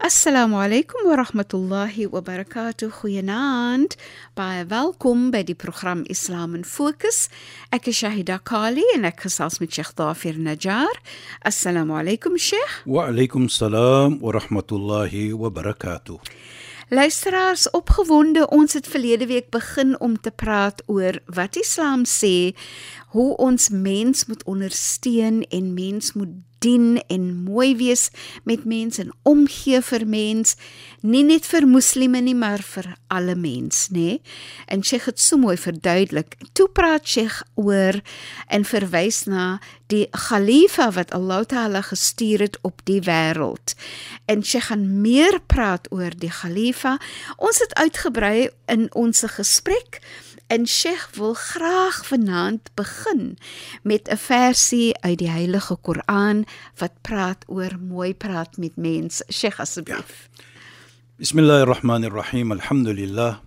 Assalamu alaykum wa rahmatullahi wa barakatuh. Goeienaand. Baie welkom by die program Islam in Fokus. Ek is Shahida Kali en ek gesels met Sheikh Dafir Najjar. Assalamu alaykum Sheikh. Wa alaykum salaam wa rahmatullahi wa barakatuh. Luisteraars opgewonde, ons het verlede week begin om te praat oor wat Islam sê, hoe ons mens moet ondersteun en mens moet dien en mooi wees met mense en omgee vir mens, nie net vir moslime nie, maar vir alle mens, nê? En Sheikh het so mooi verduidelik. Toe praat Sheikh oor en verwys na die Khalifa wat Allah Taala gestuur het op die wêreld. En Sheikh gaan meer praat oor die Khalifa. Ons het uitgebrei in ons gesprek En Sheikh wil graag vanaand begin met 'n versie uit die Heilige Koran wat praat oor mooi praat met mense. Sheikh asseblief. Ja. Bismillahirrahmanirrahim. Alhamdulillah.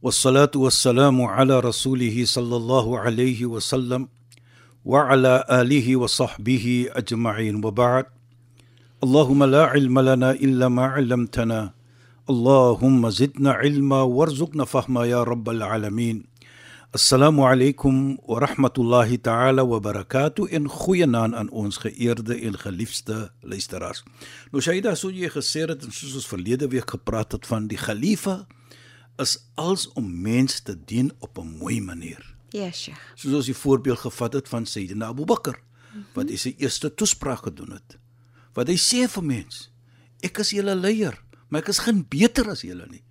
Wassalatu wassalamu ala rasulih sallallahu alayhi wa sallam wa ala alihi wa sahbihi ajma'in wa ba'd. Allahumma la ilma lana illa ma 'allamtana. اللهم زدنا علما وارزقنا فهما يا رب العالمين Assalamu alaykum wa rahmatullahi ta'ala wa barakatuh en goeienaand aan ons geëerde en geliefde luisteraars. Nou Shaida, so jy gesê het en soos ons verlede week gepraat het van die khalifa is als om mense te dien op 'n mooi manier. Ja, Sheikh. Soos ons die voorbeeld gevat het van Sayyidina Abu Bakr mm -hmm. wat hy sy eerste toespraak gedoen het. Wat hy sê vir mense, ek is julle leier maar ek is geen beter as julle nie.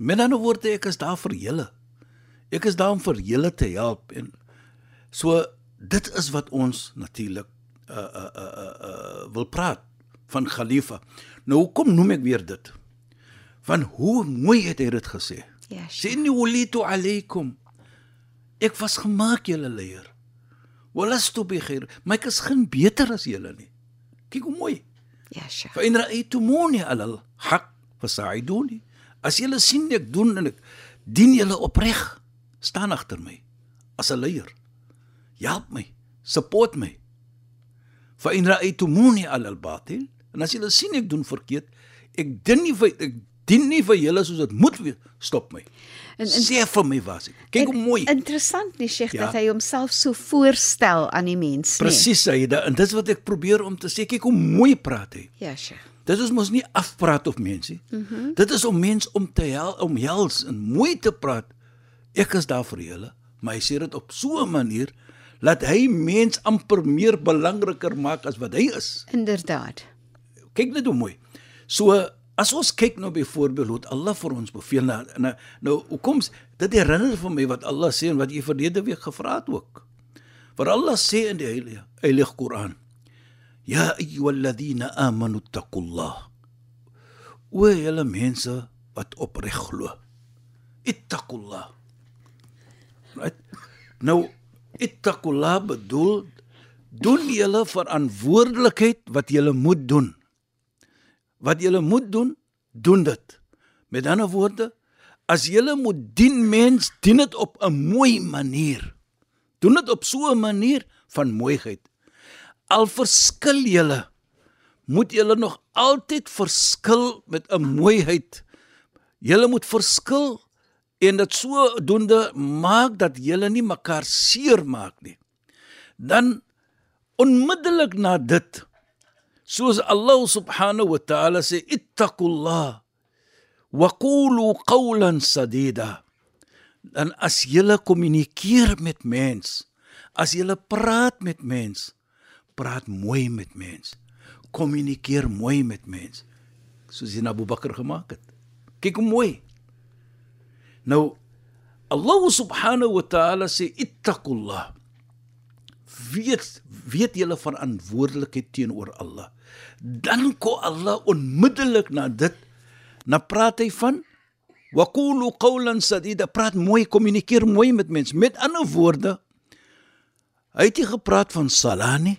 Met ander woorde, ek is daar vir julle. Ek is daar om vir julle te help en so dit is wat ons natuurlik uh uh uh uh, uh wil praat van Khalifa. Nou hoekom noem ek weer dit? Van hoe mooi het hy dit gesê? Ja. Sinni walitu alaykum. Ek was gemaak julle leier. Walastu bi khair. Maar ek is geen beter as julle nie. Kyk hoe mooi. Ja, Sheikh. Fa in ra'aytumuni 'ala al-haq fasaiduni. As julle sien ek doen en ek dien julle opreg, staan agter my as 'n leier. Help my, support my. Fa in ra'aytumuni 'ala al-batil, en as julle sien ek doen verkeerd, ek dien nie vir ek dien nie vir julle soos dit moet wees, stop my. En, en sê vir my was ek. Kyk hoe mooi. Interessant nie Sheikh ja. dat hy homself so voorstel aan die mens nie. Presies, hy en dis wat ek probeer om te sê, kyk hoe mooi praat hy. Ja, Sheikh. Dit is mos nie afpraat of mensie. Mm -hmm. Dit is om mens om te hel om hels en mooi te praat. Ek is daar vir julle, maar hy sê dit op so 'n manier dat hy mens amper meer belangriker maak as wat hy is. Inderdaad. Kyk net hoe mooi. So as ons kyk nou byvoorbeeld hoe Allah vir ons beveel nou nou, nou hoekom dit herinner vir my wat Allah sê en wat jy verlede week gevra het ook. Vir Allah sê in die Heilige Heilige Koran Ja ayyuhalladhina amanu taqullah. O julle mense wat opreg glo. Ittaqullah. Right? Nou ittaqullah bedoel doen julle verantwoordelikheid wat julle moet doen. Wat julle moet doen, doen dit. Met ander woorde, as julle moet dien mens, dien dit op 'n mooi manier. Doen dit op so 'n manier van mooiheid al verskil julle moet julle nog altyd verskil met 'n mooiheid. Julle moet verskil en dit sodoende maak dat julle nie mekaar seer maak nie. Dan onmiddellik na dit soos Allah subhanahu wa ta'ala sê ittaqullah wa qulu qawlan sadida. Dan as julle kommunikeer met mens as julle praat met mens praat mooi met mens. Kommunikeer mooi met mens. soos hy na Abu Bakr gemaak het. Kyk hoe mooi. Nou Allah subhanahu wa ta'ala sê ittaqullah. Weet weet julle verantwoordelikheid teenoor Allah. Dan kom Allah onmiddellik na dit na praat hy van waqulu qawlan sadida praat mooi kommunikeer mooi met mense met ander woorde hy het nie gepraat van salani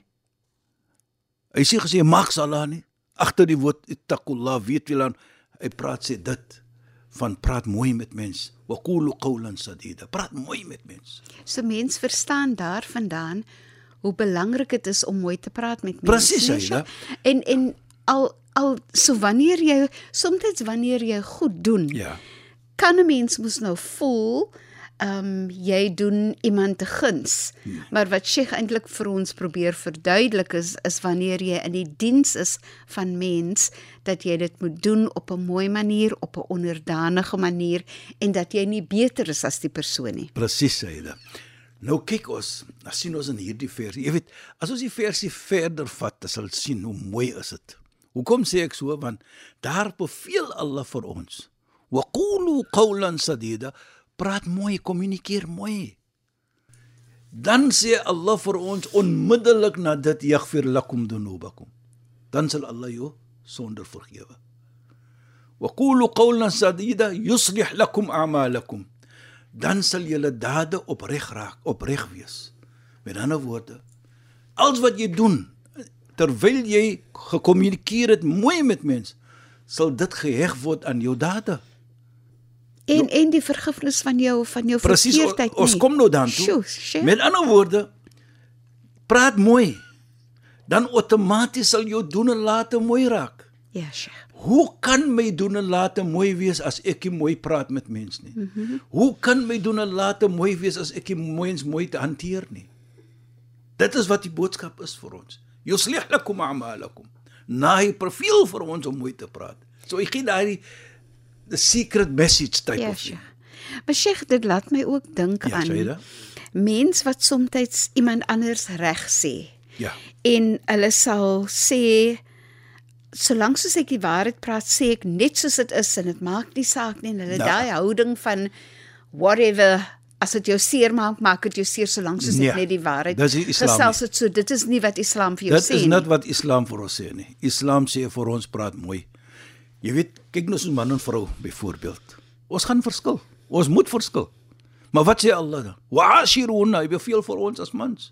hy sê gesê mag salani agter die woord ittaqullah weet jy dan hy praat sê dit van praat mooi met mense waqulu qawlan sadida praat mooi met mense So mens verstaan daarvandaan hoe belangrik dit is om mooi te praat met mense. Presies, nee, Aida. En en al al so wanneer jy soms wanneer jy goed doen, ja kan 'n mens mos nou voel ehm um, jy doen iemand te guns. Hmm. Maar wat Sheikh eintlik vir ons probeer verduidelik is is wanneer jy in die diens is van mens dat jy dit moet doen op 'n mooi manier, op 'n onderdanige manier en dat jy nie beter is as die persoon nie. Presies, Saida. Nou kyk ons, dan sien ons in hierdie vers. Jy weet, as ons die versie verder vat, dan sal sien hoe mooi is dit. Hoekom sê ek so? Want daar beveel Allah vir ons. Wa qulu qawlan sadida. Praat mooi, kommunikeer mooi. Dan sê Allah vir ons onmiddellik na dit yaghfir lakum dunubakum. Dan sal Allah jou sonder vergewe. Wa qulu qawlan sadida yuslih lakum a'malakum dan sal julle dade opreg raak, opreg wees. Met ander woorde, alles wat jy doen terwyl jy gekommunikeer het mooi met mense, sal dit geheg word aan jou dade. En en die vergifnis van jou van jou Presies, o- verkeerdheid. ons nie. kom nou daartoe. Sjoe, sjoe. Met ander woorde, praat mooi. Dan outomaties sal jou doen en late mooi raak. Ja, Sheikh. Hoe kan my doen en late mooi wees as ek nie mooi praat met mense nie? Mm -hmm. Hoe kan my doen en late mooi wees as ek nie mens mooi te hanteer nie? Dit is wat die boodskap is vir ons. Yuslih lakum a'malakum. Naai profiel vir ons om mooi te praat. So ek gee daai the secret message type Ja, of thing. Sheikh. Maar Sheikh, dit laat my ook dink Ja, aan mens wat soms iemand anders reg sê. Ja. En hulle sal sê solank soos ek die waarheid praat, sê ek net soos dit is en dit maak nie saak nie en hulle Nou. daai houding van whatever as dit jou seer maak, maak dit jou seer solank soos Nee, ek net die waarheid Islam gesels dit so. Dit is nie wat Islam vir jou Dit sê is nie. net wat Islam vir ons sê nie. Islam sê vir ons praat mooi. Jy weet, kyk nou so man en vrou byvoorbeeld. Ons gaan verskil. Ons moet verskil. Maar wat sê Allah dan? Wa'ashiruna, hy beveel vir ons as mans.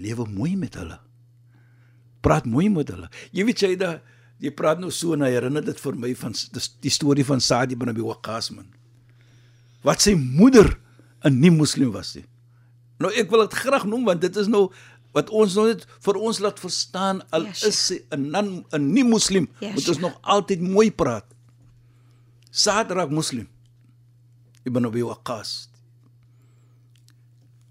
Lewe mooi met hulle. Praat mooi met hulle. Jy weet jy da jy praat nou so en hy herinner dit vir my van dis die storie van Saad ibn Abi Waqqas man. Wat sy moeder 'n nie moslim was nie. Nou ek wil dit graag noem want dit is nou wat ons nou net vir ons laat verstaan al Ja, ja, is sy 'n non 'n nie moslim Ja, moet ons nog altyd mooi praat. Saad raak moslim. Ibn Abi Waqqas.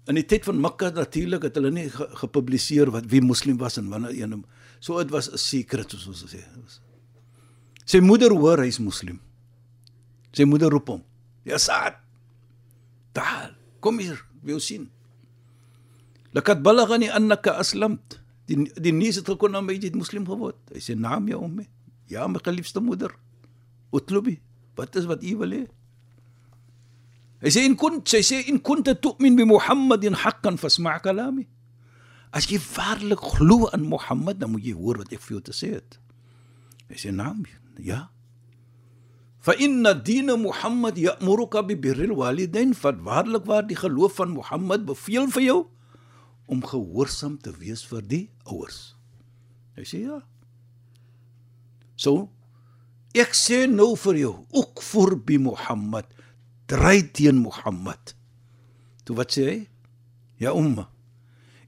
In die tyd van Mekka natuurlik het hulle nie ge gepubliseer wat wie moslim was en wanneer een so dit was 'n secret soos ons sê. Sy moeder hoor hy's moslim. Sy moeder roep hom. Ja Saad. Daar, kom hier, wil sien. Aslamt. Die die nuus het gekom na my jy het moslim geword. Hy sê naam ja omme. Ja my geliefde moeder. Utlubi. Wat is wat u wil hê? Hy sê in kunt sy sê in kunta tu'min bi Muhammadin haqqan fasma' kalami. As jy waarlik glo aan Mohammed, dan moet jy hoor wat ek vir jou te sê het. Hy sê naam. Ja. Fa inna dina Muhammad ya'muruka bi birril walidain, wat waarlik waar die geloof van Mohammed beveel vir jou om gehoorsaam te wees vir die ouers. Hy sê ja. So ek sê nou vir jou, ook vir bi Mohammed, dry teen Mohammed. Toe wat sê hy? Ja umma.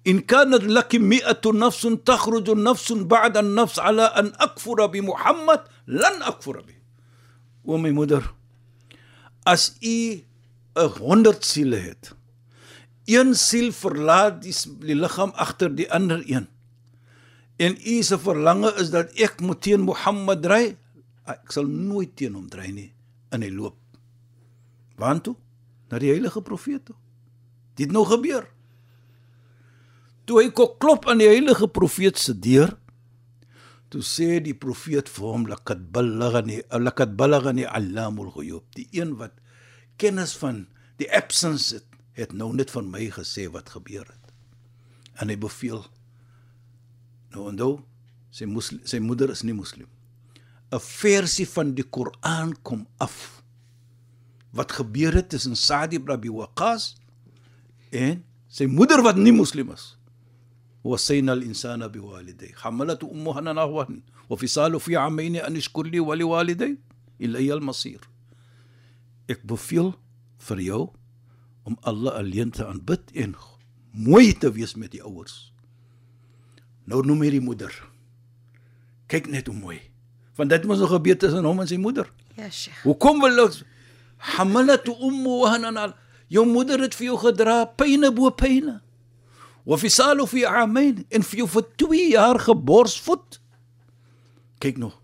إن كانت لك مئة نفس تخرج نفس بعد النفس على أن أكفر بمحمد لن أكفر به O my moeder, as u 'n 100 siele het, een siel verlaat die, die liggaam agter die ander een. En u se verlange is dat ek moet teen Mohammed dry, ek sal nooit teen hom dry nie in hy loop. Waar toe? Na die heilige profeet toe. Dit nou gebeur. Toe hy klop aan die heilige profeet se deur, Toe sê die profeet vir hom laqad ballagani laqad ballagani allamul ghuyub. Die een wat kennis van die absence het, het nou net van my gesê wat gebeur het. En hy beveel nou en nou sy moslim, sy moeder is nie moslim. 'n Versie van die Koran kom af. Wat gebeur het tussen Sa'd ibn Abi Waqqas en sy moeder wat nie moslim is. وصينا الإنسان بوالديه حملته أمها نهوة وفصاله في عامين أن اشكر لي ولوالدي إلي المصير Ek beveel vir jou om Allah alleen te aanbid en mooi te wees met die ouers. Nou noem hy die moeder. Kyk net hoe mooi. Want dit moes nog gebeur tussen hom en sy moeder. Ja, Sheikh. Hoekom wil ons hamalatu ummu wahanan jou moeder het vir jou gedra pyne bo pyne. Wa fisalu fi amain en vir jou vir 2 jaar geborsvoed. Kyk nog.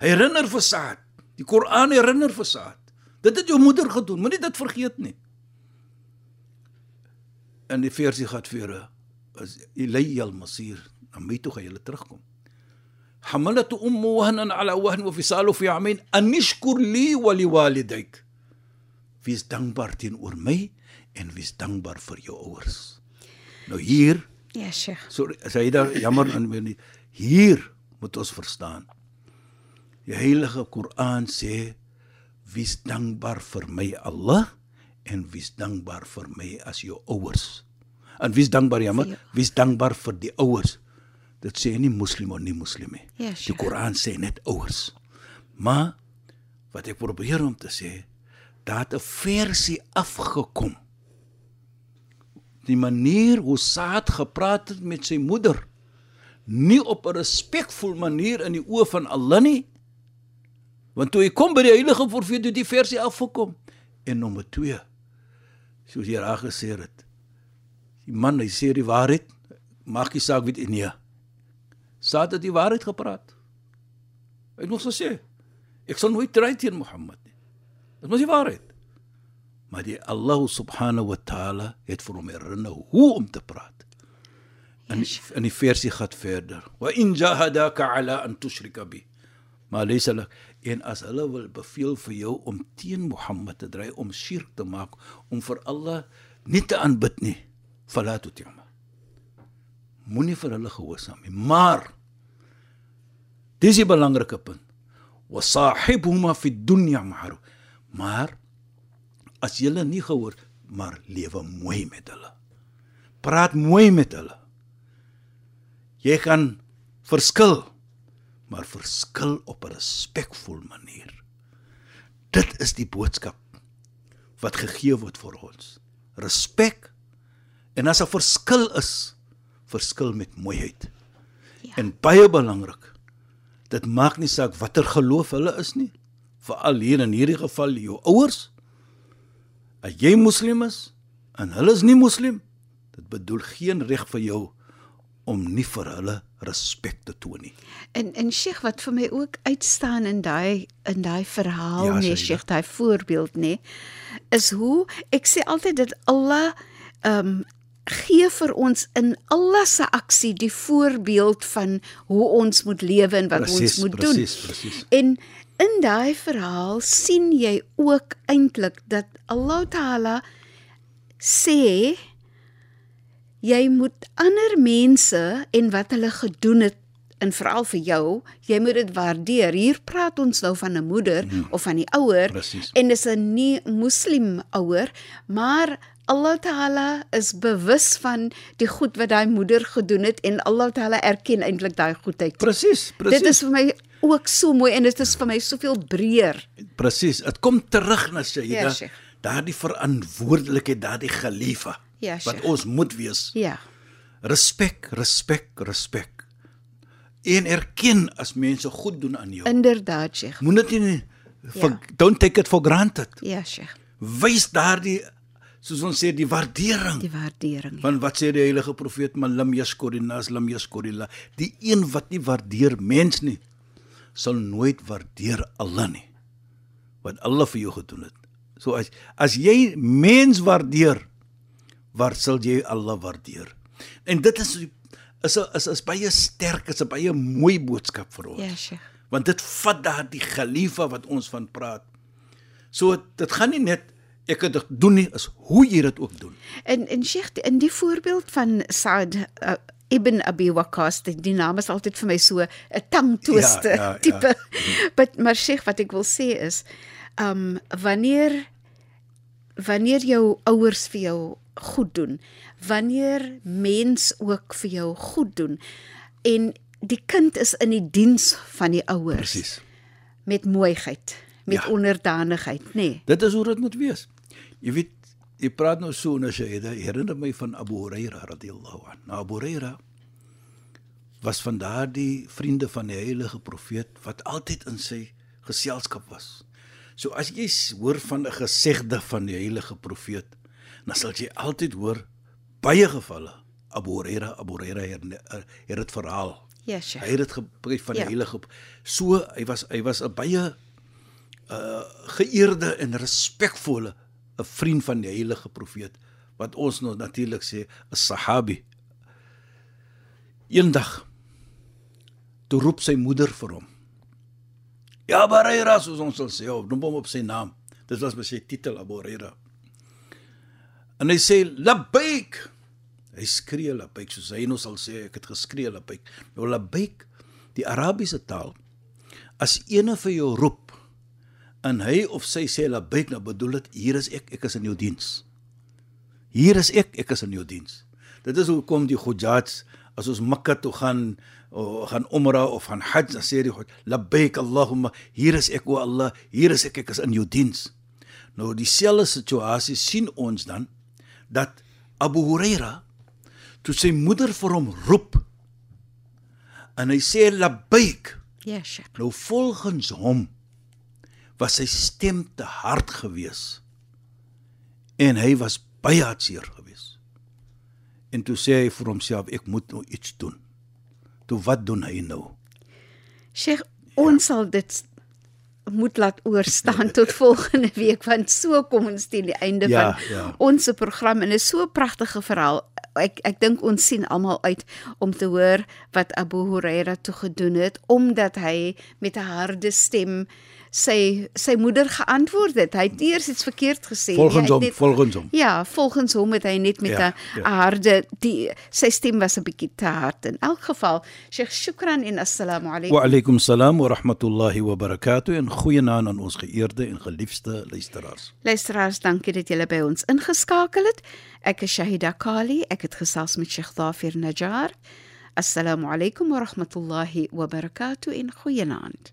Herinner vir Saad. Die Koran herinner vir Saad. Dit het jou moeder gedoen, moenie dit vergeet nie En die versie gaan vir as Ilayal Masir, dan moet toe jy terugkom. حملت أم وهنا على وهن وفصاله في عامين أن اشكر لي ولوالديك. Wie is dankbaar teenoor my en wie is dankbaar vir jou ouers? Nou hier, Ja, Sheikh. sorry, sê jy daar jammer aan my nie. Hier moet ons verstaan. Die Heilige Koran sê wie is dankbaar vir my Allah en wie is dankbaar vir my as jou ouers. En wie is dankbaar jammer? Vir jou. Wie is dankbaar vir die ouers? Dit sê nie moslim of nie moslim nie. Ja, Die Sheikh. Koran sê net ouers. Maar wat ek probeer om te sê, daar het 'n versie afgekom. Die manier hoe Saad gepraat het met sy moeder, nie op 'n respekvol manier in die oë van Allah nie. Want toe hy kom by die heilige profeet het die versie afgekom. En nommer 2. Soos jy reg gesê het. Die man hy sê die waarheid, maak nie saak wie dit nee. Saad het die waarheid gepraat. Hy het nog gesê ek sal nooit trei teen Mohammed nie. Dit was die waarheid. Maar die Allah subhanahu wa ta'ala het vir hom herinner hoe om te praat. En in die versie gaan verder. Wa in jahadaka ala an tushrika bi. Maar lees hulle en as hulle wil beveel vir jou om teen Mohammed te dry om shirk te maak om vir Allah nie te aanbid nie. Fala tuti'ma. Moenie vir hulle gehoorsaam nie. Maar dis 'n belangrike punt. Wa sahibhuma fi dunya ma'ruf. Maar as jy nie gehoor maar lewe mooi met hulle. Praat mooi met hulle. Jy kan verskil, maar verskil op 'n respekvol manier. Dit is die boodskap wat gegee word vir ons. Respek en as 'n verskil is, verskil met mooiheid. Ja. En baie belangrik, dit maak nie saak watter geloof hulle is nie. Veral hier in hierdie geval jou ouers. As jy moslim is en hulle is nie moslim, dit bedoel geen reg vir jou om nie vir hulle respek te toon nie. En en Sheikh wat vir my ook uitstaan in daai in daai verhaal Ja, nee. Sheikh, daai voorbeeld nê, is hoe ek sê altyd dat Allah ehm um, gee vir ons in Allah se aksie die voorbeeld van hoe ons moet lewe en wat Presies, ons moet presies, doen. presies. En in daai verhaal sien jy ook eintlik dat Allah Taala sê jy moet ander mense en wat hulle gedoen het en veral vir jou, jy moet dit waardeer. Hier praat ons nou van 'n moeder hmm. of van die ouer Presies. en dis 'n nie moslim ouer, maar Allah Taala is bewus van die goed wat daai moeder gedoen het en Allah Taala erken eintlik daai goedheid. Presies, presies. Dit is vir my ook so mooi en dit is vir my soveel breër. presies. Dit kom terug na Shaida. Ja, daardie verantwoordelikheid, daardie geliefde Ja, wat Sheikh. ons moet wees. Ja. Respek, respek, respek. En erken as mense goed doen aan jou. Inderdaad, Sheikh. Moenie dit nie for, Ja. don't take it for granted. Ja, Sheikh. Wys daardie soos ons sê die waardering. Die waardering. Want wat sê die heilige profeet man lam yashkurinas lam yashkurillah. Die een wat nie waardeer mens nie, sal nooit waardeer Allah nie. Wat Allah vir jou gedoen het. So as as jy mens waardeer, waar sal jy Allah waardeer? En dit is is 'n is is baie sterk, is 'n baie mooi boodskap vir ons. Ja, Sheikh. Want dit vat daardie khalifa wat ons van praat. So dit gaan nie net ek het dit doen nie, is hoe jy dit ook doen. En en Sheikh, in die voorbeeld van Saad uh, Ibn Abi Waqqas, die, die naam is altyd vir my so 'n tangtwister Ja, ja, ja. tipe. But maar Sheikh, wat ek wil sê is, um wanneer wanneer jou ouers vir jou goed doen, wanneer mens ook vir jou goed doen en die kind is in die diens van die ouers Presies. met mooiheid, met Ja. onderdanigheid, nê. Nee. Dit is hoe dit moet wees. Jy weet, jy praat nou so en as jy herinner my van Abu Huraira radhiyallahu anhu. Nou Abu Huraira was van daardie vriende van die heilige profeet wat altyd in sy geselskap was. So as jy hoor van 'n gesegde van die heilige profeet, dan sal jy altyd hoor baie gevalle Abu Huraira, Abu Huraira het het dit verhaal. Ja, Sheikh. Hy het dit gepreek van die Ja. heilige so hy was hy was 'n baie uh geëerde en respekvolle 'n vriend van die heilige profeet wat ons nou natuurlik sê 'n sahabi. Eendag toe roep sy moeder vir hom. Ja, Bareira soos ons sal sê, of noem hom op sy naam. Dit was met sy titel Abu Huraira. En hy sê labbaik. Hy skree labbaik soos hy nou sal sê ek het geskree labbaik. Nou labbaik, die Arabiese taal. As ene vir jou roep en hy of sy sê labbaik, nou bedoel dit hier is ek, ek is in jou diens. Hier is ek, ek is in jou diens. Dit is hoekom die Hujjats as ons Mekka toe gaan of gaan Umrah of gaan Hajj, dan sê die Hujj, labbaik Allahumma, hier is ek o Allah, hier is ek, ek is in jou diens. Nou dieselfde situasie sien ons dan dat Abu Huraira toe sy moeder vir hom roep en hy sê labbaik. Ja, Sheikh. nou volgens hom was sy stem te hard gewees. En hy was baie hartseer gewees. En toe sê hy vir homself ek moet nou iets doen toe wat doen hy nou Sheikh, ons sal dit moet laat oorstaan tot volgende week want so kom ons teen die einde Ja, van ja. ons program en is so 'n pragtige verhaal. Ek ek dink ons sien almal uit om te hoor wat Abu Huraira toe gedoen het omdat hy met 'n harde stem sy sy moeder geantwoord het. Hy het eers iets verkeerd gesê. volgens Hy het hom net- volgens hom Ja, volgens hom het hy net met 'n Ja, ja, ja. harde die sy stem was 'n bietjie te hard. In elk geval, Sheikh, shukran en assalamu alaykum. wa alaykum salaam wa rahmatullahi wa barakatuh en goeienaand aan ons geëerde en geliefde luisteraars Luisteraars, dankie dat julle by ons ingeskakel het. Ek is Shahida Kali. Ek het gesels met Sheikh Dafir Najjar. Assalamu alaykum wa rahmatullahi wa barakatuh in goeienaand.